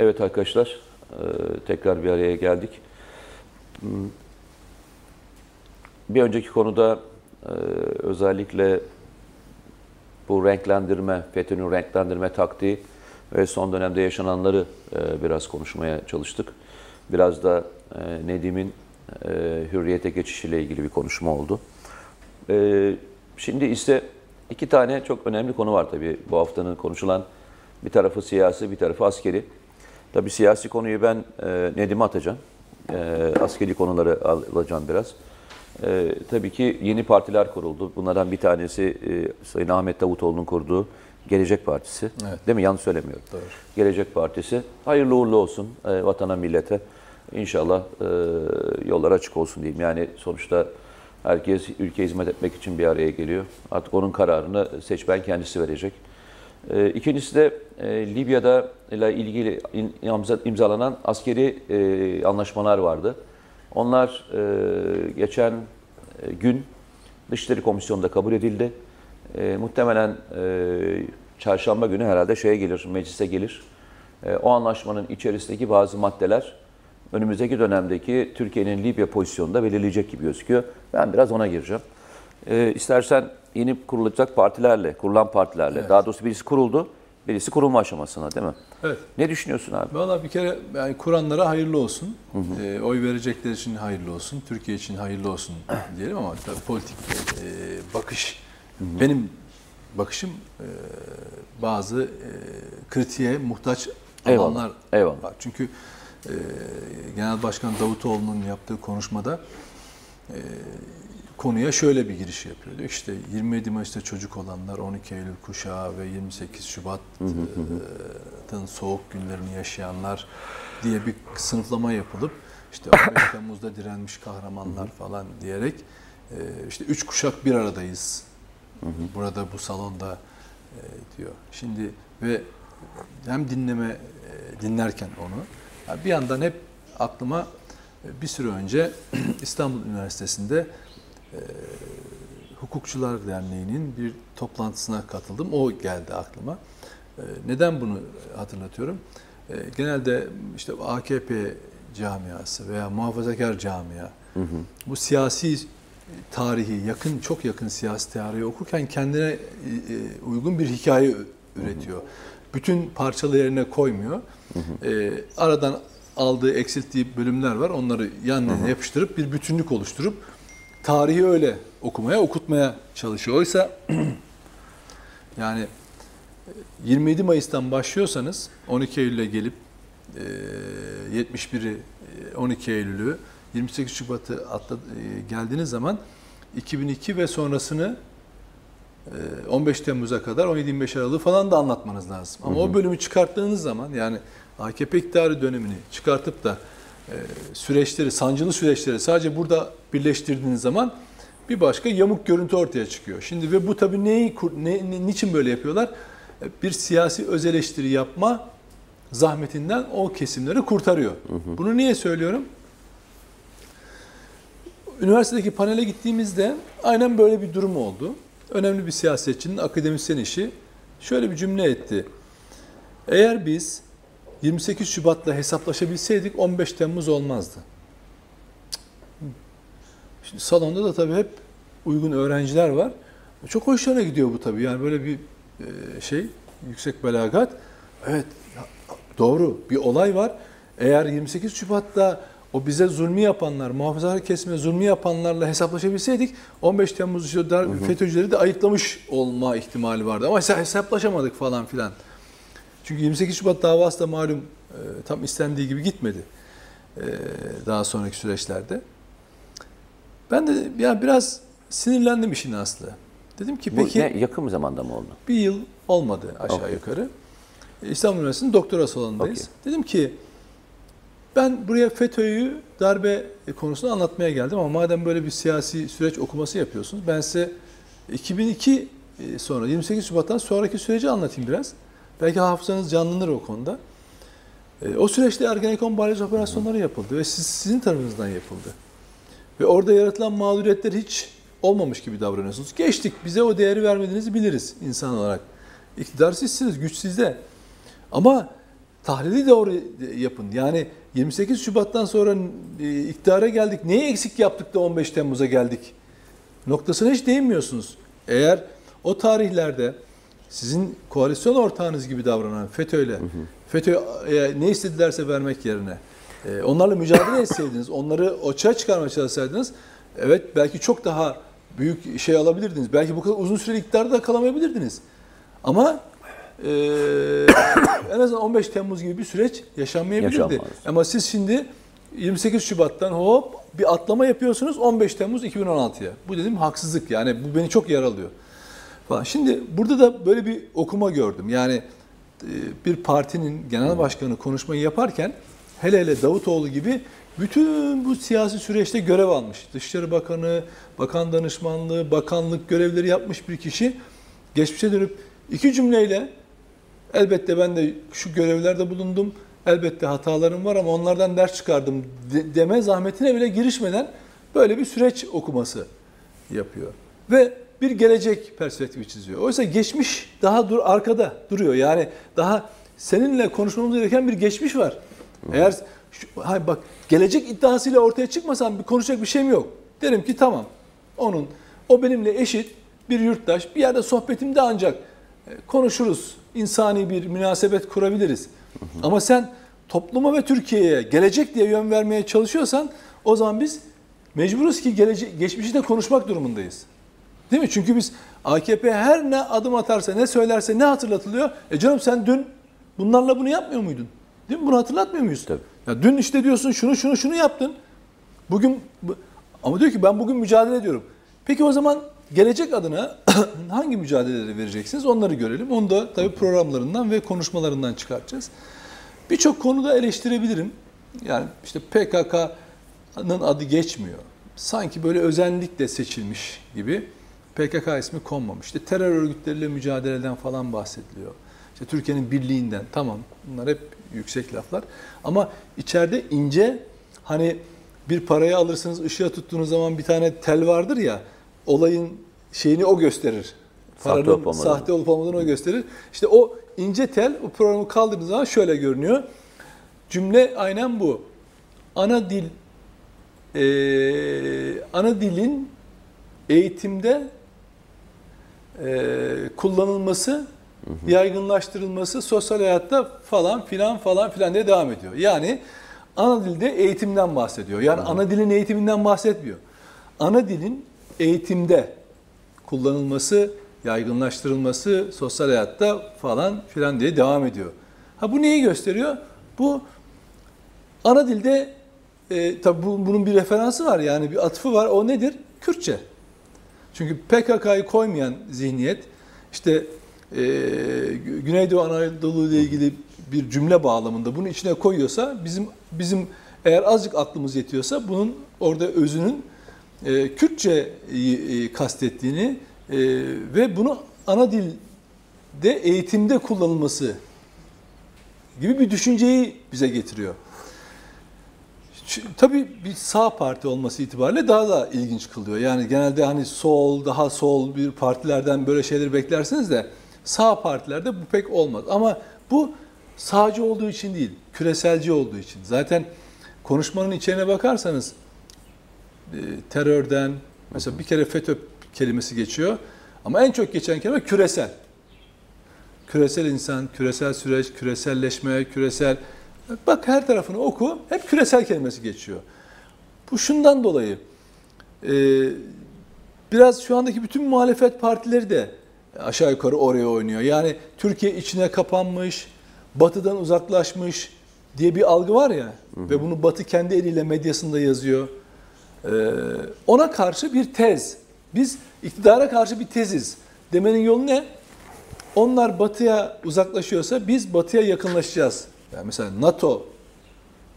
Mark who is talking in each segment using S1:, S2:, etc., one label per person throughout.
S1: Evet arkadaşlar, e, tekrar bir araya geldik. Hmm. Bir önceki konuda e, özellikle bu renklendirme, FETÖ'nün renklendirme taktiği ve son dönemde yaşananları e, biraz konuşmaya çalıştık. Biraz da Nedim'in hürriyete geçişiyle ilgili bir konuşma oldu. Şimdi ise iki tane çok önemli konu var tabii bu haftanın konuşulan. Bir tarafı siyasi, bir tarafı askeri. Tabii siyasi konuyu ben e, Nedim'e atacağım. E, askeri konuları alacağım biraz. E, tabii ki yeni partiler kuruldu. Bunlardan bir tanesi e, Sayın Ahmet Davutoğlu'nun kurduğu Gelecek Partisi. Evet. Değil mi? Yanlış söylemiyorum. Doğru. Gelecek Partisi. Hayırlı uğurlu olsun e, vatana, millete. İnşallah e, yollar açık olsun diyeyim. Yani sonuçta herkes ülkeye hizmet etmek için bir araya geliyor. Artık onun kararını seçmen kendisi verecek. E, ikincisi de e, Libya'da ile ilgili imzalanan askeri e, anlaşmalar vardı. Onlar e, geçen gün Dışişleri Komisyonu'nda kabul edildi. Muhtemelen çarşamba günü herhalde şeye gelir, meclise gelir. O anlaşmanın içerisindeki bazı maddeler önümüzdeki dönemdeki Türkiye'nin Libya pozisyonunda belirleyecek gibi gözüküyor. Ben biraz ona gireceğim. E, istersen yeni kurulacak partilerle, kurulan partilerle, evet. daha doğrusu birisi kuruldu, birisi kurulma aşamasına değil mi?
S2: Evet.
S1: Ne düşünüyorsun abi?
S2: Valla bir kere yani kuranlara hayırlı olsun. Hı hı. E, oy verecekler için hayırlı olsun. Türkiye için hayırlı olsun diyelim ama tabii politik e, bakış, hı hı. benim bakışım e, bazı e, kritiğe muhtaç
S1: Eyvallah. alanlar Eyvallah. var.
S2: Çünkü e, Genel Başkan Davutoğlu'nun yaptığı konuşmada e, konuya şöyle bir giriş yapıyor. Diyor işte 27 Mayıs'ta çocuk olanlar 12 Eylül kuşağı ve 28 Şubat'ın soğuk günlerini yaşayanlar diye bir sınıflama yapılıp işte 15 Temmuz'da direnmiş kahramanlar falan diyerek işte üç kuşak bir aradayız. Burada bu salonda diyor. Şimdi ve hem dinleme dinlerken onu bir yandan hep aklıma bir süre önce İstanbul Üniversitesi'nde e, Hukukçular Derneği'nin bir toplantısına katıldım. O geldi aklıma. E, neden bunu hatırlatıyorum? E, genelde işte AKP camiası veya muhafazakar camia hı hı. bu siyasi tarihi, yakın çok yakın siyasi tarihi okurken kendine e, uygun bir hikaye üretiyor. Hı hı. Bütün parçalı yerine koymuyor. Hı hı. E, aradan aldığı, eksilttiği bölümler var. Onları yan yana yapıştırıp bir bütünlük oluşturup tarihi öyle okumaya, okutmaya çalışıyor. Oysa yani 27 Mayıs'tan başlıyorsanız 12 Eylül'e gelip 71'i 12 Eylül'ü 28 Şubat'ı atla, geldiğiniz zaman 2002 ve sonrasını 15 Temmuz'a kadar 17-25 Aralık'ı falan da anlatmanız lazım. Ama hı hı. o bölümü çıkarttığınız zaman yani AKP iktidarı dönemini çıkartıp da e, süreçleri, sancılı süreçleri sadece burada birleştirdiğiniz zaman bir başka yamuk görüntü ortaya çıkıyor. Şimdi ve bu tabii neyi, ne, niçin böyle yapıyorlar? E, bir siyasi öz eleştiri yapma zahmetinden o kesimleri kurtarıyor. Hı hı. Bunu niye söylüyorum? Üniversitedeki panele gittiğimizde aynen böyle bir durum oldu. Önemli bir siyasetçinin akademisyen işi şöyle bir cümle etti. Eğer biz 28 Şubat'la hesaplaşabilseydik 15 Temmuz olmazdı. Şimdi salonda da tabii hep uygun öğrenciler var. Çok hoşlarına gidiyor bu tabii. Yani böyle bir e, şey, yüksek belagat. Evet, doğru bir olay var. Eğer 28 Şubat'ta o bize zulmü yapanlar, muhafazakar kesime zulmü yapanlarla hesaplaşabilseydik 15 Temmuz FETÖ'cüleri de ayıklamış olma ihtimali vardı. Ama hesaplaşamadık falan filan. Çünkü 28 Şubat davası da malum e, tam istendiği gibi gitmedi e, daha sonraki süreçlerde. Ben de yani biraz sinirlendim işin aslı. Dedim ki peki...
S1: Bu ne, yakın bir zamanda mı oldu?
S2: Bir yıl olmadı aşağı okay. yukarı. İstanbul Üniversitesi'nin doktora salonundayız. Okay. Dedim ki ben buraya FETÖ'yü darbe konusunu anlatmaya geldim ama madem böyle bir siyasi süreç okuması yapıyorsunuz ben size 2002 e, sonra 28 Şubat'tan sonraki süreci anlatayım biraz. Belki hafızanız canlanır o konuda. E, o süreçte Ergenekon balyoz operasyonları yapıldı ve siz, sizin tarafınızdan yapıldı. Ve orada yaratılan mağduriyetler hiç olmamış gibi davranıyorsunuz. Geçtik, bize o değeri vermediğinizi biliriz insan olarak. İktidar sizsiniz, güç sizde. Ama tahlili doğru yapın. Yani 28 Şubat'tan sonra e, iktidara geldik. Neyi eksik yaptık da 15 Temmuz'a geldik? Noktasına hiç değinmiyorsunuz. Eğer o tarihlerde sizin koalisyon ortağınız gibi davranan FETÖ'yle, FETÖ'ye ne istedilerse vermek yerine e, onlarla mücadele etseydiniz, onları açığa çıkarmaya çalışsaydınız, evet belki çok daha büyük şey alabilirdiniz. Belki bu kadar uzun süreli iktidarda da kalamayabilirdiniz. Ama e, en azından 15 Temmuz gibi bir süreç yaşanmayabilirdi.
S1: Yaşanmaz.
S2: Ama siz şimdi 28 Şubat'tan hop bir atlama yapıyorsunuz 15 Temmuz 2016'ya. Bu dedim haksızlık yani bu beni çok yaralıyor. Falan. Şimdi burada da böyle bir okuma gördüm. Yani e, bir partinin genel başkanı konuşmayı yaparken hele hele Davutoğlu gibi bütün bu siyasi süreçte görev almış. Dışişleri Bakanı, Bakan Danışmanlığı, bakanlık görevleri yapmış bir kişi geçmişe dönüp iki cümleyle elbette ben de şu görevlerde bulundum. Elbette hatalarım var ama onlardan ders çıkardım de- deme zahmetine bile girişmeden böyle bir süreç okuması yapıyor. Ve bir gelecek perspektifi çiziyor. Oysa geçmiş daha dur arkada duruyor. Yani daha seninle konuşmamız gereken bir geçmiş var. Eğer şu, hayır bak gelecek iddiasıyla ortaya çıkmasam bir konuşacak bir şeyim yok. Derim ki tamam. Onun o benimle eşit bir yurttaş bir yerde sohbetimde ancak e, konuşuruz. insani bir münasebet kurabiliriz. Ama sen topluma ve Türkiye'ye gelecek diye yön vermeye çalışıyorsan o zaman biz mecburuz ki gelecek, geçmişi de konuşmak durumundayız. Değil mi? Çünkü biz AKP her ne adım atarsa, ne söylerse, ne hatırlatılıyor? E canım sen dün bunlarla bunu yapmıyor muydun? Değil mi? Bunu hatırlatmıyor muyuz?
S1: Tabii.
S2: Ya dün işte diyorsun şunu şunu şunu yaptın. Bugün bu- ama diyor ki ben bugün mücadele ediyorum. Peki o zaman gelecek adına hangi mücadeleleri vereceksiniz? Onları görelim. Onu da tabii programlarından ve konuşmalarından çıkartacağız. Birçok konuda eleştirebilirim. Yani işte PKK'nın adı geçmiyor. Sanki böyle özellikle seçilmiş gibi PKK ismi konmamış. İşte terör örgütleriyle mücadeleden falan bahsediliyor. İşte Türkiye'nin birliğinden tamam bunlar hep yüksek laflar. Ama içeride ince hani bir parayı alırsınız ışığa tuttuğunuz zaman bir tane tel vardır ya olayın şeyini o gösterir.
S1: Sahte
S2: Paranın
S1: olup olmadığını.
S2: sahte olup olmadığını o gösterir. İşte o ince tel o programı kaldırdığınız zaman şöyle görünüyor. Cümle aynen bu. Ana dil eee, ana dilin eğitimde kullanılması, yaygınlaştırılması sosyal hayatta falan filan falan filan diye devam ediyor. Yani ana dilde eğitimden bahsediyor. Yani ana dilin eğitiminden bahsetmiyor. Ana dilin eğitimde kullanılması, yaygınlaştırılması sosyal hayatta falan filan diye devam ediyor. Ha bu neyi gösteriyor? Bu ana dilde e, tabi bunun bir referansı var yani bir atıfı var. O nedir? Kürtçe. Çünkü PKK'yı koymayan zihniyet işte e, Güneydoğu Anadolu ile ilgili bir cümle bağlamında bunu içine koyuyorsa bizim bizim eğer azıcık aklımız yetiyorsa bunun orada özünün e, Kürtçe'yi e, kastettiğini e, ve bunu ana dilde eğitimde kullanılması gibi bir düşünceyi bize getiriyor. Tabii bir sağ parti olması itibariyle daha da ilginç kılıyor. Yani genelde hani sol, daha sol bir partilerden böyle şeyleri beklersiniz de sağ partilerde bu pek olmaz. Ama bu sağcı olduğu için değil, küreselci olduğu için. Zaten konuşmanın içine bakarsanız e, terörden, mesela bir kere FETÖ kelimesi geçiyor ama en çok geçen kelime küresel. Küresel insan, küresel süreç, küreselleşme, küresel... Bak her tarafını oku, hep küresel kelimesi geçiyor. Bu şundan dolayı, e, biraz şu andaki bütün muhalefet partileri de aşağı yukarı oraya oynuyor. Yani Türkiye içine kapanmış, batıdan uzaklaşmış diye bir algı var ya ve bunu batı kendi eliyle medyasında yazıyor. Ee, ona karşı bir tez. Biz iktidara karşı bir teziz. Demenin yolu ne? Onlar batıya uzaklaşıyorsa biz batıya yakınlaşacağız. Yani mesela NATO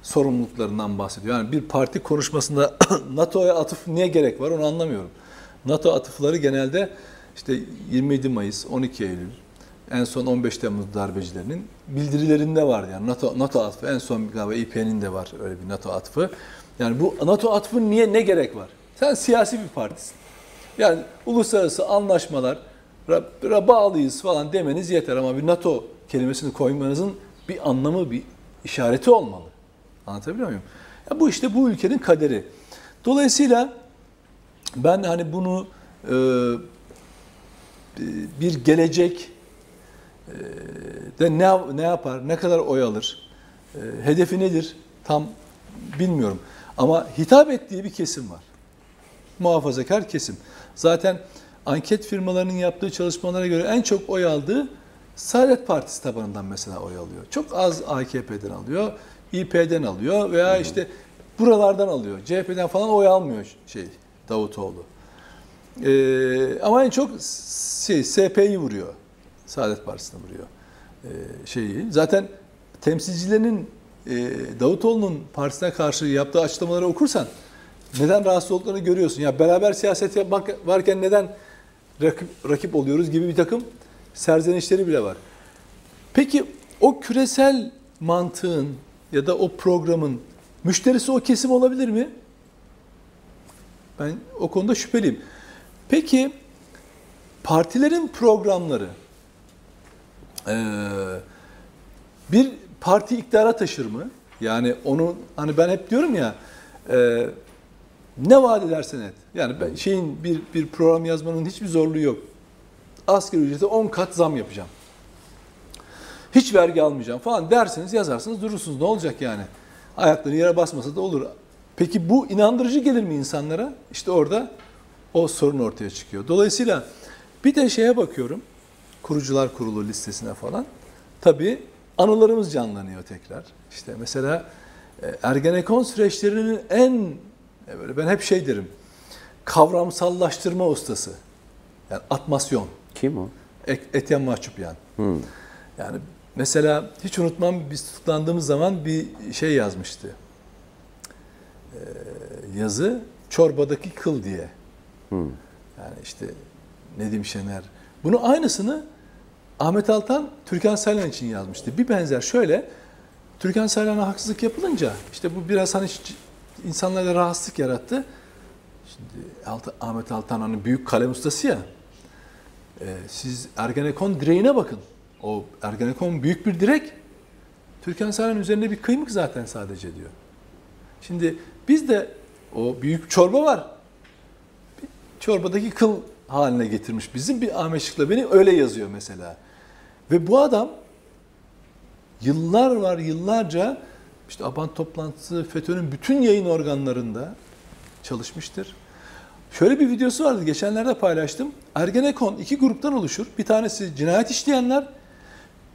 S2: sorumluluklarından bahsediyor. Yani bir parti konuşmasında NATO'ya atıf niye gerek var onu anlamıyorum. NATO atıfları genelde işte 27 Mayıs, 12 Eylül, en son 15 Temmuz darbecilerinin bildirilerinde var yani NATO NATO atıfı en son galiba İP'nin de var öyle bir NATO atıfı. Yani bu NATO atıfı niye ne gerek var? Sen siyasi bir partisin. Yani uluslararası anlaşmalar bağlıyız falan demeniz yeter ama bir NATO kelimesini koymanızın bir anlamı, bir işareti olmalı. Anlatabiliyor muyum? Ya bu işte bu ülkenin kaderi. Dolayısıyla ben hani bunu e, bir gelecek e, de ne ne yapar, ne kadar oy alır, e, hedefi nedir tam bilmiyorum. Ama hitap ettiği bir kesim var. Muhafazakar kesim. Zaten anket firmalarının yaptığı çalışmalara göre en çok oy aldığı Saadet Partisi tabanından mesela oy alıyor. Çok az AKP'den alıyor, İP'den alıyor veya işte buralardan alıyor. CHP'den falan oy almıyor şey Davutoğlu. Ee, ama en çok şey, SP'yi vuruyor. Saadet Partisi'ne vuruyor. Ee, şeyi. Zaten temsilcilerinin e, Davutoğlu'nun partisine karşı yaptığı açıklamaları okursan neden rahatsız olduklarını görüyorsun. Ya beraber siyaset yapmak varken neden rakip, rakip oluyoruz gibi bir takım serzenişleri bile var. Peki o küresel mantığın ya da o programın müşterisi o kesim olabilir mi? Ben o konuda şüpheliyim. Peki partilerin programları bir parti iktidara taşır mı? Yani onu hani ben hep diyorum ya ne vaat edersen et. Yani şeyin bir bir program yazmanın hiçbir zorluğu yok. Asgari ücrete 10 kat zam yapacağım. Hiç vergi almayacağım falan derseniz yazarsınız durursunuz. Ne olacak yani? Ayakları yere basmasa da olur. Peki bu inandırıcı gelir mi insanlara? İşte orada o sorun ortaya çıkıyor. Dolayısıyla bir de şeye bakıyorum. Kurucular kurulu listesine falan. Tabii anılarımız canlanıyor tekrar. İşte mesela e, Ergenekon süreçlerinin en e, böyle ben hep şey derim. Kavramsallaştırma ustası. Yani atmasyon.
S1: Kim o?
S2: Etyen Mahçupyan. Hmm. Yani mesela hiç unutmam biz tutuklandığımız zaman bir şey yazmıştı. Ee, yazı çorbadaki kıl diye. Hmm. Yani işte Nedim Şener. Bunu aynısını Ahmet Altan Türkan Saylan için yazmıştı. Bir benzer şöyle Türkan Saylan'a haksızlık yapılınca işte bu biraz hani insanlara rahatsızlık yarattı. Şimdi Ahmet Altan hani büyük kalem ustası ya. Ee, siz Ergenekon direğine bakın. O Ergenekon büyük bir direk. Türkan Saylan üzerinde bir kıymık zaten sadece diyor. Şimdi biz de o büyük çorba var. Bir çorbadaki kıl haline getirmiş bizim bir Ahmet beni öyle yazıyor mesela. Ve bu adam yıllar var yıllarca işte Abant toplantısı FETÖ'nün bütün yayın organlarında çalışmıştır. Şöyle bir videosu vardı geçenlerde paylaştım. Ergenekon iki gruptan oluşur. Bir tanesi cinayet işleyenler,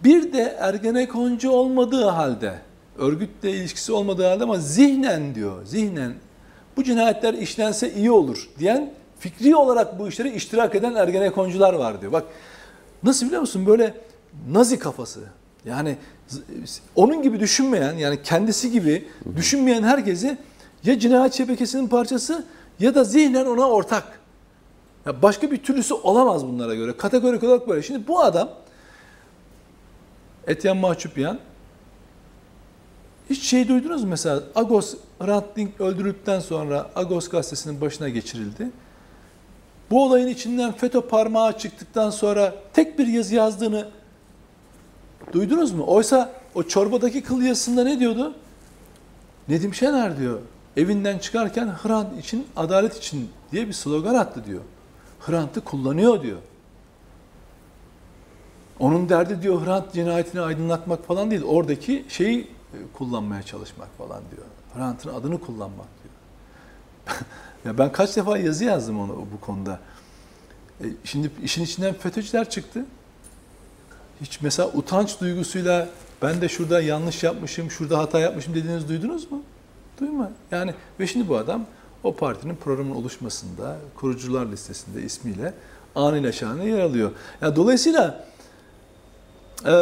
S2: bir de Ergenekoncu olmadığı halde, örgütle ilişkisi olmadığı halde ama zihnen diyor, zihnen bu cinayetler işlense iyi olur diyen fikri olarak bu işleri iştirak eden Ergenekoncular var diyor. Bak nasıl biliyor musun böyle nazi kafası. Yani onun gibi düşünmeyen yani kendisi gibi düşünmeyen herkesi ya cinayet şebekesinin parçası ya da zihnen ona ortak. Ya başka bir türlüsü olamaz bunlara göre. Kategorik olarak böyle. Şimdi bu adam Etyen Mahçupyan hiç şey duydunuz mu mesela Agos Hrant Dink öldürüldükten sonra Agos gazetesinin başına geçirildi. Bu olayın içinden FETÖ parmağı çıktıktan sonra tek bir yazı yazdığını duydunuz mu? Oysa o çorbadaki kıl yazısında ne diyordu? Nedim Şener diyor. Evinden çıkarken Hrant için, adalet için diye bir slogan attı diyor. Hrant'ı kullanıyor diyor. Onun derdi diyor Hrant cinayetini aydınlatmak falan değil. Oradaki şeyi e, kullanmaya çalışmak falan diyor. Hrant'ın adını kullanmak diyor. ya ben kaç defa yazı yazdım onu bu konuda. E şimdi işin içinden FETÖ'cüler çıktı. Hiç mesela utanç duygusuyla ben de şurada yanlış yapmışım, şurada hata yapmışım dediğiniz duydunuz mu? Duyma. Yani ve şimdi bu adam o partinin programın oluşmasında, kurucular listesinde ismiyle anıyla şanı yer alıyor. Yani dolayısıyla e,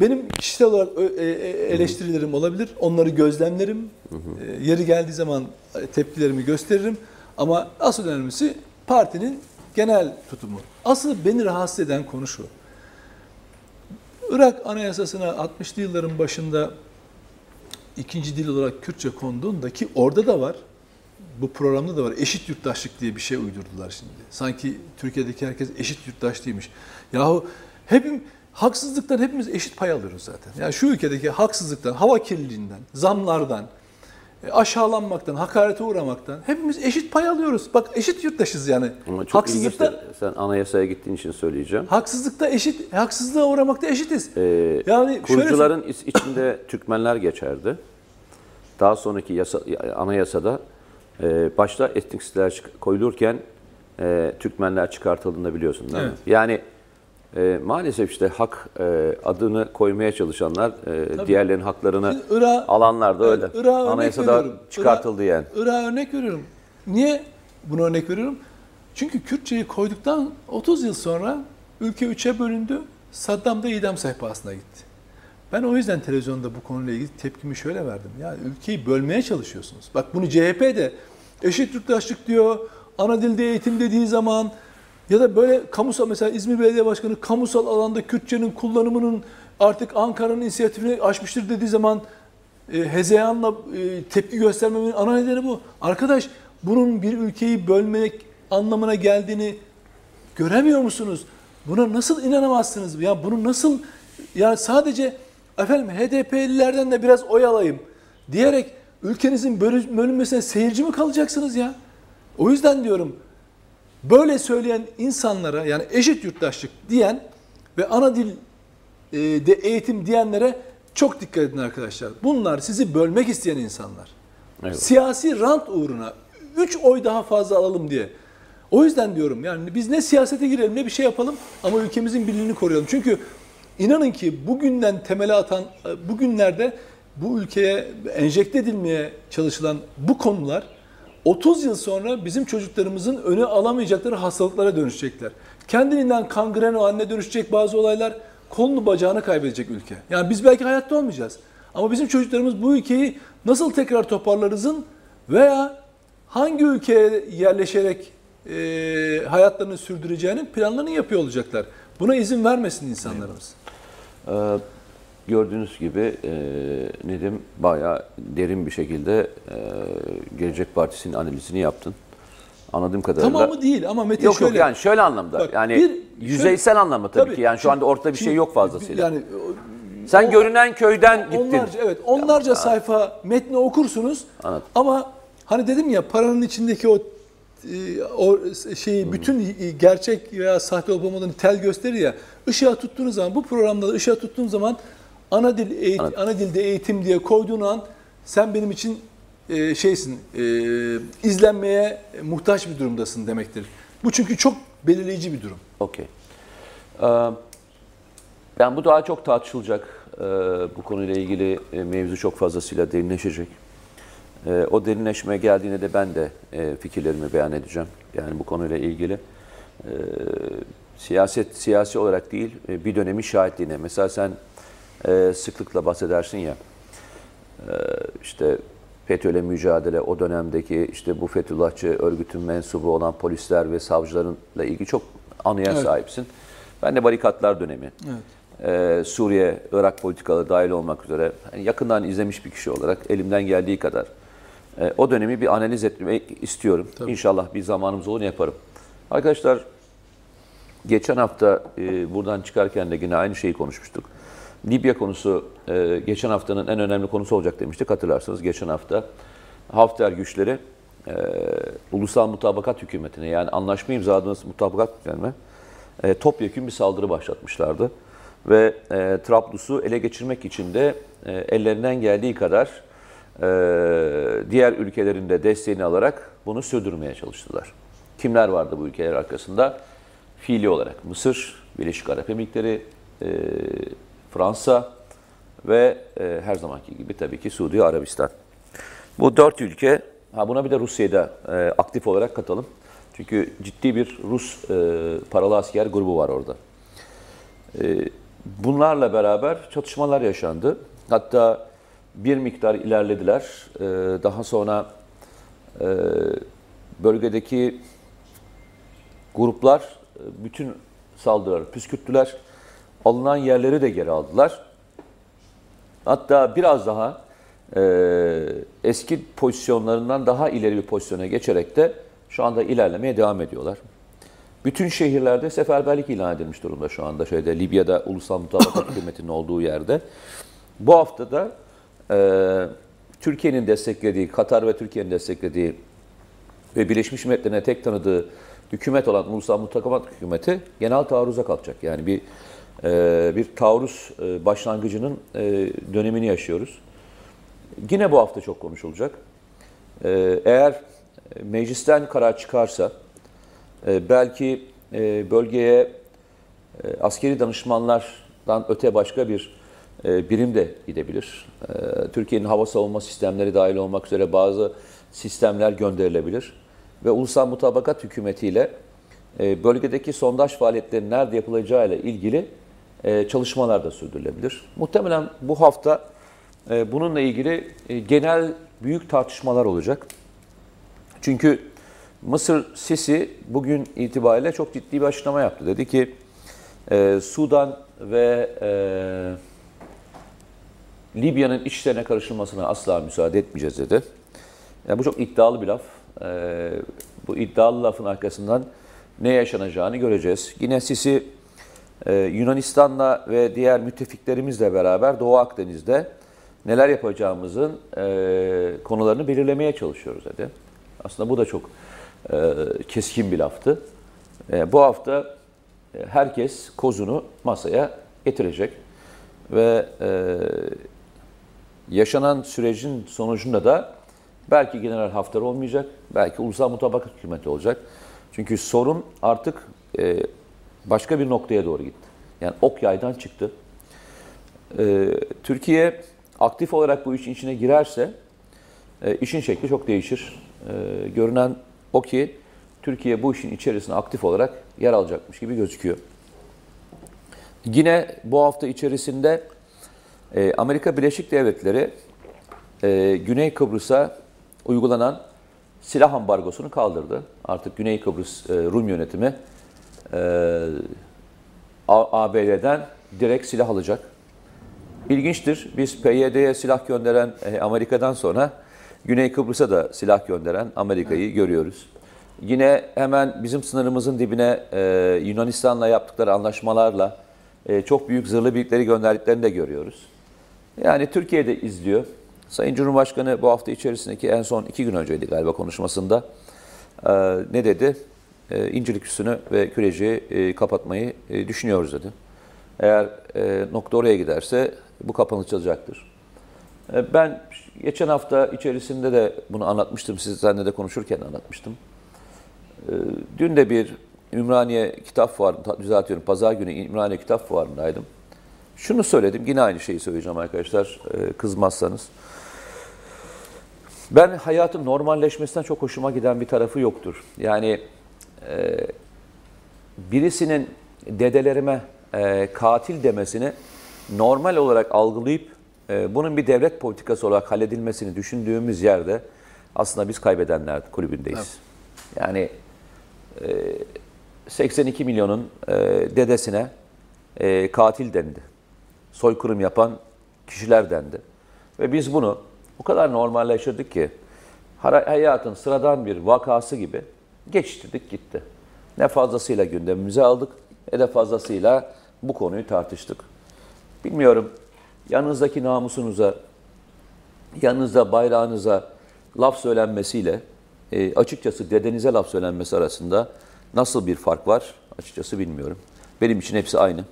S2: benim kişisel olarak e, e, eleştirilerim olabilir. Onları gözlemlerim. E, yeri geldiği zaman tepkilerimi gösteririm. Ama asıl önemlisi partinin genel tutumu. Asıl beni rahatsız eden konu şu. Irak Anayasası'na 60'lı yılların başında ikinci dil olarak Kürtçe konduğunda ki orada da var, bu programda da var. Eşit yurttaşlık diye bir şey uydurdular şimdi. Sanki Türkiye'deki herkes eşit yurttaş değilmiş. Yahu hepim haksızlıktan hepimiz eşit pay alıyoruz zaten. Yani şu ülkedeki haksızlıktan, hava kirliliğinden, zamlardan, aşağılanmaktan, hakarete uğramaktan hepimiz eşit pay alıyoruz. Bak eşit yurttaşız yani.
S1: Ama çok
S2: haksızlıkta,
S1: ilginçtir. Sen anayasaya gittiğin için söyleyeceğim.
S2: haksızlıkta eşit, haksızlığa uğramakta eşitiz.
S1: Ee,
S2: yani şöyle
S1: Kurucuların iç- içinde Türkmenler geçerdi. Daha sonraki yasa, anayasada e, başta etnik koyulurken e, Türkmenler çıkartıldığını biliyorsun değil mi?
S2: Evet.
S1: Yani e, maalesef işte hak e, adını koymaya çalışanlar e, diğerlerinin haklarını
S2: Irak-
S1: alanlar da öyle.
S2: Örnek
S1: Anayasada çıkartıldı yani.
S2: Irak'a örnek veriyorum. Niye bunu örnek veriyorum? Çünkü Kürtçeyi koyduktan 30 yıl sonra ülke üçe bölündü. Saddam da idam sehpasına gitti. Ben o yüzden televizyonda bu konuyla ilgili tepkimi şöyle verdim. Yani ülkeyi bölmeye çalışıyorsunuz. Bak bunu CHP de eşit yurttaşlık diyor, ana dilde eğitim dediği zaman ya da böyle kamusal mesela İzmir Belediye Başkanı kamusal alanda Kürtçenin kullanımının artık Ankara'nın inisiyatifini aşmıştır dediği zaman e, hezeyanla e, tepki göstermemin ana nedeni bu. Arkadaş bunun bir ülkeyi bölmek anlamına geldiğini göremiyor musunuz? Buna nasıl inanamazsınız? Ya bunu nasıl yani sadece efendim HDP'lilerden de biraz oy alayım diyerek ülkenizin bölü- bölünmesine seyirci mi kalacaksınız ya? O yüzden diyorum böyle söyleyen insanlara yani eşit yurttaşlık diyen ve ana dil e, de eğitim diyenlere çok dikkat edin arkadaşlar. Bunlar sizi bölmek isteyen insanlar.
S1: Evet.
S2: Siyasi rant uğruna 3 oy daha fazla alalım diye. O yüzden diyorum yani biz ne siyasete girelim ne bir şey yapalım ama ülkemizin birliğini koruyalım. Çünkü inanın ki bugünden temeli atan bugünlerde bu ülkeye enjekte edilmeye çalışılan bu konular 30 yıl sonra bizim çocuklarımızın öne alamayacakları hastalıklara dönüşecekler. Kendiliğinden kangren haline dönüşecek bazı olaylar kolunu bacağını kaybedecek ülke. Yani biz belki hayatta olmayacağız. Ama bizim çocuklarımız bu ülkeyi nasıl tekrar toparlarızın veya hangi ülkeye yerleşerek e, hayatlarını sürdüreceğinin planlarını yapıyor olacaklar. Buna izin vermesin insanlarımız.
S1: Ee, gördüğünüz gibi e, Nedim bayağı derin bir şekilde e, Gelecek Partisi'nin analizini yaptın. Anladığım kadarıyla.
S2: Tamamı değil ama Mete
S1: Yok
S2: şöyle.
S1: yok yani şöyle anlamda.
S2: Bak,
S1: yani
S2: bir-
S1: yüzeysel
S2: şöyle-
S1: anlamda tabii,
S2: Tabii.
S1: ki. Yani şu anda ortada bir şey
S2: Şimdi-
S1: yok fazlasıyla.
S2: Yani
S1: Sen
S2: o-
S1: görünen köyden gittin.
S2: Onlarca evet onlarca sayfa metni okursunuz.
S1: Anladım.
S2: Ama hani dedim ya paranın içindeki o e, o şeyi bütün gerçek veya sahte olup olmadığını tel gösterir ya. Işığa tuttuğunuz zaman bu programda da ışığa tuttuğun zaman ana dil eğit- ana dilde eğitim diye koyduğun an sen benim için e, şeysin e, izlenmeye muhtaç bir durumdasın demektir. Bu çünkü çok belirleyici bir durum.
S1: Okey. Ee, yani bu daha çok tartışılacak. Ee, bu konuyla ilgili e, mevzu çok fazlasıyla derinleşecek. Ee, o derinleşmeye geldiğinde de ben de e, fikirlerimi beyan edeceğim. Yani bu konuyla ilgili. Ee, siyaset siyasi olarak değil, e, bir dönemin şahitliğine. Mesela sen e, sıklıkla bahsedersin ya, e, işte FETÖ'yle mücadele, o dönemdeki işte bu Fethullahçı örgütün mensubu olan polisler ve savcılarla ilgili çok anıya
S2: Evet.
S1: sahipsin. Ben de barikatlar dönemi, e, Suriye, Irak politikaları dahil olmak üzere hani yakından izlemiş bir kişi olarak elimden geldiği kadar e, o dönemi bir analiz etmek istiyorum. İnşallah bir zamanımız olur yaparım. Arkadaşlar Geçen hafta e, buradan çıkarken de yine aynı şeyi konuşmuştuk. Libya konusu e, geçen haftanın en önemli konusu olacak demiştik hatırlarsınız. Geçen hafta Hafter güçleri e, ulusal mutabakat hükümetine yani anlaşma imzaladığınız mutabakat hükümetine e, topyekun bir saldırı başlatmışlardı. Ve e, Trablus'u ele geçirmek için de e, ellerinden geldiği kadar e, diğer ülkelerin de desteğini alarak bunu sürdürmeye çalıştılar. Kimler vardı bu ülkeler arkasında? Fiili olarak Mısır, Birleşik Arap Emirlikleri, e, Fransa ve e, her zamanki gibi tabii ki Suudi Arabistan. Bu dört ülke, ha buna bir de Rusya'yı da e, aktif olarak katalım. Çünkü ciddi bir Rus e, paralı asker grubu var orada. E, bunlarla beraber çatışmalar yaşandı. Hatta bir miktar ilerlediler. E, daha sonra e, bölgedeki gruplar e, bütün saldırıları püskürttüler. Alınan yerleri de geri aldılar. Hatta biraz daha e, eski pozisyonlarından daha ileri bir pozisyona geçerek de şu anda ilerlemeye devam ediyorlar. Bütün şehirlerde seferberlik ilan edilmiş durumda şu anda şeyde Libya'da ulusal mutabakat hükümetinin olduğu yerde. Bu hafta da e, Türkiye'nin desteklediği, Katar ve Türkiye'nin desteklediği ve Birleşmiş Milletler'e tek tanıdığı hükümet olan Ulusal Mutabakat Hükümeti genel taarruza kalkacak. Yani bir bir taarruz e, başlangıcının e, dönemini yaşıyoruz. Yine bu hafta çok konuşulacak. E, eğer meclisten karar çıkarsa e, belki bölgeye askeri danışmanlardan öte başka bir birim de gidebilir. E, Türkiye'nin hava savunma sistemleri dahil olmak üzere bazı sistemler gönderilebilir. Ve ulusal mutabakat hükümetiyle bölgedeki sondaj faaliyetlerinin nerede yapılacağıyla ilgili e, çalışmalar da sürdürülebilir. Muhtemelen bu hafta e, bununla ilgili e, genel büyük tartışmalar olacak. Çünkü Mısır Sisi bugün itibariyle çok ciddi bir açıklama yaptı. Dedi ki e, Sudan ve e, Libya'nın içlerine karışılmasına asla müsaade etmeyeceğiz dedi. Yani bu çok iddialı bir laf. E, bu iddialı lafın arkasından ne yaşanacağını göreceğiz. Yine Sisi e, Yunanistan'la ve diğer müttefiklerimizle beraber Doğu Akdeniz'de neler yapacağımızın e, konularını belirlemeye çalışıyoruz dedi. Aslında bu da çok e, keskin bir laftı. E, bu hafta e, herkes kozunu masaya getirecek ve e, yaşanan sürecin sonucunda da belki General Hafter olmayacak, belki Ulusal Mutabakat Hükümeti olacak. Çünkü sorun artık e, başka bir noktaya doğru gitti. Yani ok yaydan çıktı. E, Türkiye aktif olarak bu işin içine girerse e, işin şekli çok değişir. E, görünen o ki Türkiye bu işin içerisine aktif olarak yer alacakmış gibi gözüküyor. Yine bu hafta içerisinde e, Amerika Birleşik Devletleri e, Güney Kıbrıs'a uygulanan silah ambargosunu kaldırdı. Artık Güney Kıbrıs e, Rum yönetimi ABD'den direkt silah alacak. İlginçtir. Biz PYD'ye silah gönderen e, Amerika'dan sonra Güney Kıbrıs'a da silah gönderen Amerika'yı evet. görüyoruz. Yine hemen bizim sınırımızın dibine e, Yunanistan'la yaptıkları anlaşmalarla e, çok büyük zırhlı birlikleri gönderdiklerini de görüyoruz. Yani Türkiye'de izliyor. Sayın Cumhurbaşkanı bu hafta içerisindeki en son iki gün önceydi galiba konuşmasında e, ne dedi? E, İncilik üssünü ve küreciyi e, kapatmayı e, düşünüyoruz dedi. Eğer e, nokta oraya giderse bu kapanılacaktır. E, ben geçen hafta içerisinde de bunu anlatmıştım, sizlerle de konuşurken anlatmıştım. Dün de bir Ümraniye Kitap Fuarı, düzeltiyorum, pazar günü Ümraniye Kitap Fuarı'ndaydım. Şunu söyledim, yine aynı şeyi söyleyeceğim arkadaşlar, kızmazsanız. Ben hayatın normalleşmesinden çok hoşuma giden bir tarafı yoktur. Yani e, birisinin dedelerime e, katil demesini normal olarak algılayıp e, bunun bir devlet politikası olarak halledilmesini düşündüğümüz yerde aslında biz kaybedenler kulübündeyiz. Evet. Yani e, 82 milyonun e, dedesine e, katil dendi. Soykırım yapan kişiler dendi. Ve biz bunu o kadar normalleştirdik ki hayatın sıradan bir vakası gibi geçiştirdik gitti. Ne fazlasıyla gündemimize aldık ne de fazlasıyla bu konuyu tartıştık. Bilmiyorum yanınızdaki namusunuza, yanınızda bayrağınıza laf söylenmesiyle e, açıkçası dedenize laf söylenmesi arasında nasıl bir fark var açıkçası bilmiyorum. Benim için hepsi aynı.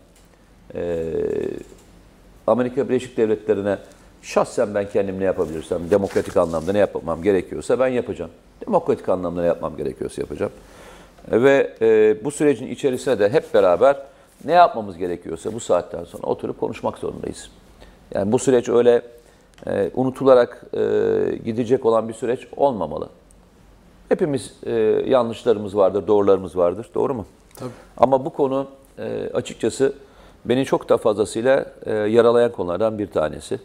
S1: E, Amerika Birleşik Devletleri'ne şahsen ben kendim ne yapabilirsem, demokratik anlamda ne yapmam gerekiyorsa ben yapacağım. Demokratik anlamda ne yapmam gerekiyorsa yapacağım. E, ve e, bu sürecin içerisinde de hep beraber ne yapmamız gerekiyorsa bu saatten sonra oturup konuşmak zorundayız. Yani bu süreç öyle e, unutularak e, gidecek olan bir süreç olmamalı. Hepimiz e, yanlışlarımız vardır, doğrularımız vardır. Doğru mu?
S2: Tabii.
S1: Ama bu konu e, açıkçası beni çok da fazlasıyla e, yaralayan konulardan bir tanesi.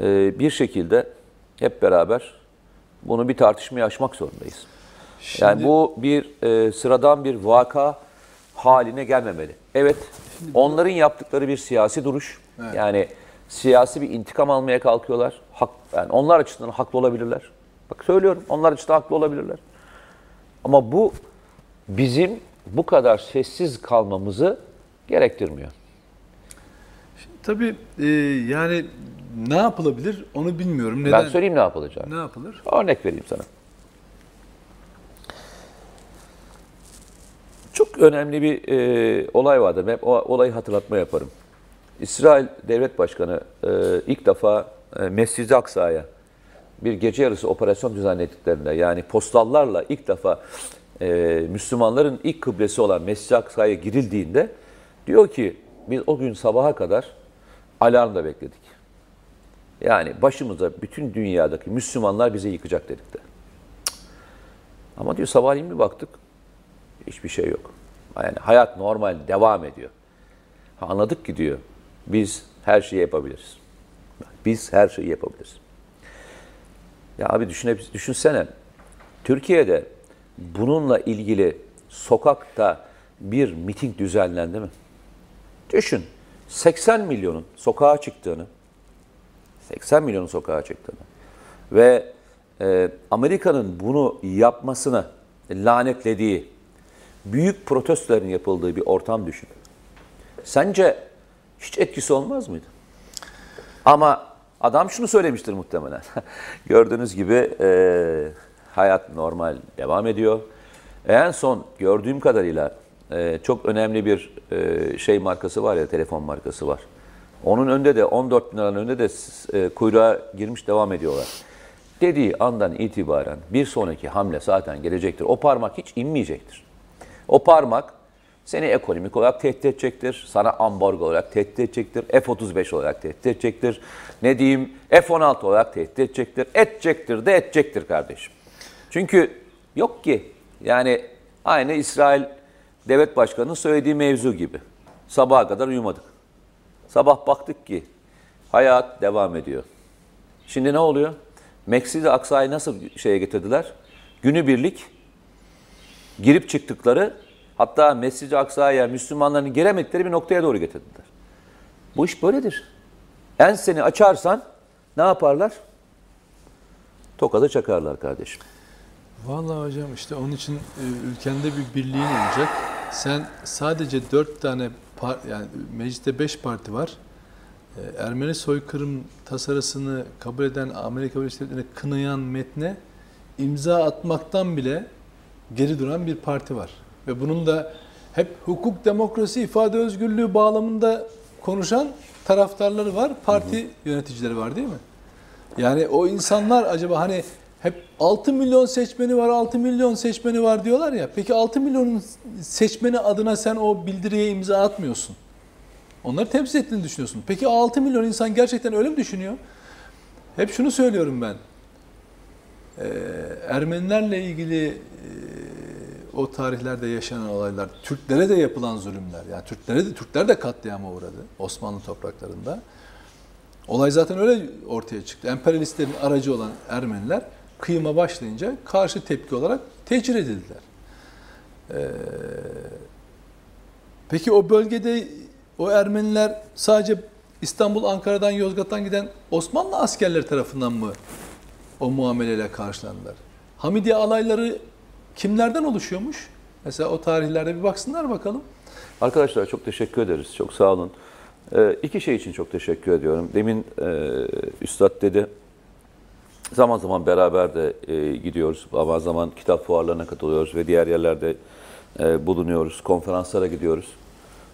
S1: E, bir şekilde hep beraber bunu bir tartışmaya açmak zorundayız. Şimdi, yani bu bir e, sıradan bir vaka haline gelmemeli. Evet, onların yaptıkları bir siyasi duruş. Evet. Yani siyasi bir intikam almaya kalkıyorlar. Hak, yani onlar açısından haklı olabilirler. Bak söylüyorum, onlar açısından haklı olabilirler. Ama bu bizim bu kadar sessiz kalmamızı gerektirmiyor.
S2: Tabii e, yani ne yapılabilir onu bilmiyorum. Neden?
S1: Ben söyleyeyim ne yapılacak.
S2: Ne yapılır?
S1: Örnek vereyim sana. Çok önemli bir e, olay vardır. Ben o olayı hatırlatma yaparım. İsrail Devlet Başkanı e, ilk defa e, Mescid-i Aksa'ya bir gece yarısı operasyon düzenlediklerinde yani postallarla ilk defa e, Müslümanların ilk kıblesi olan Mescid-i Aksa'ya girildiğinde diyor ki biz o gün sabaha kadar alarmda bekledik. Yani başımıza bütün dünyadaki Müslümanlar bizi yıkacak dedik de. Ama diyor sabahleyin bir baktık hiçbir şey yok. Yani hayat normal devam ediyor. Ha, anladık ki diyor biz her şeyi yapabiliriz. Biz her şeyi yapabiliriz. Ya abi düşüne, düşünsene Türkiye'de bununla ilgili sokakta bir miting düzenlendi mi? Düşün 80 milyonun sokağa çıktığını 80 milyonun sokağa çıktığını ve e, Amerika'nın bunu yapmasını lanetlediği, büyük protestoların yapıldığı bir ortam düşün. Sence hiç etkisi olmaz mıydı? Ama adam şunu söylemiştir muhtemelen. Gördüğünüz gibi e, hayat normal devam ediyor. En son gördüğüm kadarıyla e, çok önemli bir e, şey markası var ya, telefon markası var. Onun önünde de 14 bin liranın önünde de e, kuyruğa girmiş devam ediyorlar. Dediği andan itibaren bir sonraki hamle zaten gelecektir. O parmak hiç inmeyecektir. O parmak seni ekonomik olarak tehdit edecektir. Sana ambargo olarak tehdit edecektir. F-35 olarak tehdit edecektir. Ne diyeyim F-16 olarak tehdit edecektir. Edecektir de edecektir kardeşim. Çünkü yok ki yani aynı İsrail devlet başkanının söylediği mevzu gibi. Sabaha kadar uyumadık. Sabah baktık ki hayat devam ediyor. Şimdi ne oluyor? Meksidi Aksa'yı nasıl şeye getirdiler? Günübirlik girip çıktıkları hatta Mescid-i Aksa'ya Müslümanların giremedikleri bir noktaya doğru getirdiler. Bu iş böyledir. En seni açarsan ne yaparlar? Tokadı çakarlar kardeşim.
S2: Vallahi hocam işte onun için e, ülkende bir birliğin olacak. Sen sadece dört tane yani mecliste beş parti var. E, Ermeni soykırım tasarısını kabul eden Amerika Birleşik Devletleri'ne kınayan metne imza atmaktan bile geri duran bir parti var. Ve bunun da hep hukuk, demokrasi, ifade özgürlüğü bağlamında konuşan taraftarları var, parti hı hı. yöneticileri var değil mi? Yani o insanlar acaba hani hep 6 milyon seçmeni var, 6 milyon seçmeni var diyorlar ya. Peki 6 milyonun seçmeni adına sen o bildiriye imza atmıyorsun. Onları temsil ettiğini düşünüyorsun. Peki 6 milyon insan gerçekten öyle mi düşünüyor? Hep şunu söylüyorum ben. Ee, Ermenilerle ilgili e, o tarihlerde yaşanan olaylar, Türklere de yapılan zulümler, yani Türklere de Türkler de katliama uğradı Osmanlı topraklarında. Olay zaten öyle ortaya çıktı. Emperyalistlerin aracı olan Ermeniler kıyıma başlayınca karşı tepki olarak tecrit edildiler. Ee, peki o bölgede o Ermeniler sadece İstanbul, Ankara'dan, Yozgat'tan giden Osmanlı askerleri tarafından mı o muameleyle karşılandılar? Hamidiye alayları kimlerden oluşuyormuş? Mesela o tarihlerde bir baksınlar bakalım.
S1: Arkadaşlar çok teşekkür ederiz. Çok sağ olun. Ee, iki şey için çok teşekkür ediyorum. Demin e, Üstad dedi, zaman zaman beraber de e, gidiyoruz. Zaman zaman kitap fuarlarına katılıyoruz ve diğer yerlerde e, bulunuyoruz. Konferanslara gidiyoruz.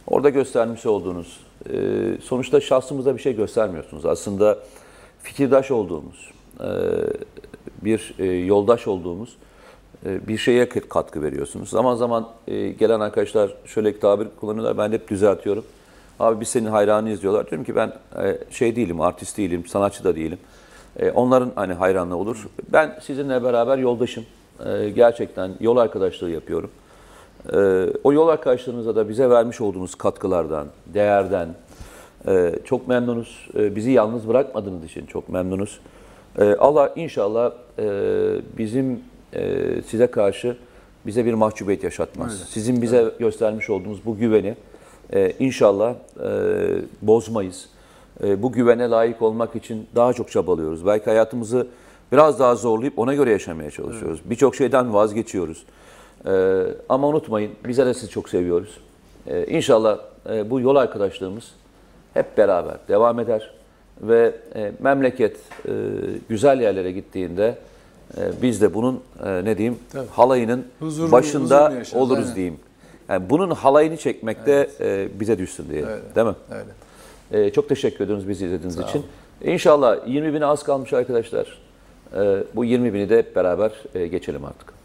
S1: Orada göstermiş olduğunuz, e, sonuçta şahsımıza bir şey göstermiyorsunuz. Aslında fikirdaş olduğumuz, e, bir e, yoldaş olduğumuz e, bir şeye katkı veriyorsunuz. Zaman zaman e, gelen arkadaşlar şöyle tabir kullanıyorlar, ben de hep düzeltiyorum. Abi biz senin hayranıyız diyorlar. Diyorum ki ben e, şey değilim, artist değilim, sanatçı da değilim. E, onların hani hayranlığı olur. Ben sizinle beraber yoldaşım. E, gerçekten yol arkadaşlığı yapıyorum. O yol arkadaşlarınıza da bize vermiş olduğunuz katkılardan, değerden çok memnunuz. Bizi yalnız bırakmadığınız için çok memnunuz. Allah inşallah bizim size karşı bize bir mahcubiyet yaşatmaz. Öyle. Sizin bize evet. göstermiş olduğunuz bu güveni e, inşallah e, bozmayız. E, bu güvene layık olmak için daha çok çabalıyoruz. Belki hayatımızı biraz daha zorlayıp ona göre yaşamaya çalışıyoruz. Evet. Birçok şeyden vazgeçiyoruz. Ee, ama unutmayın bizler de sizi çok seviyoruz. Ee, inşallah e, bu yol arkadaşlığımız hep beraber devam eder ve e, memleket e, güzel yerlere gittiğinde e, biz de bunun e, ne diyeyim
S2: Tabii.
S1: halayının
S2: Huzurlu-
S1: başında
S2: huzurlu yaşarız,
S1: oluruz
S2: aynen.
S1: diyeyim. Yani bunun halayını çekmekte e, bize düşsün.
S2: Öyle.
S1: Değil mi?
S2: Öyle.
S1: E, çok teşekkür ediyoruz bizi izlediğiniz
S2: Sağ
S1: için. İnşallah 20 bine az kalmış arkadaşlar. E, bu 20 bini de hep beraber e, geçelim artık.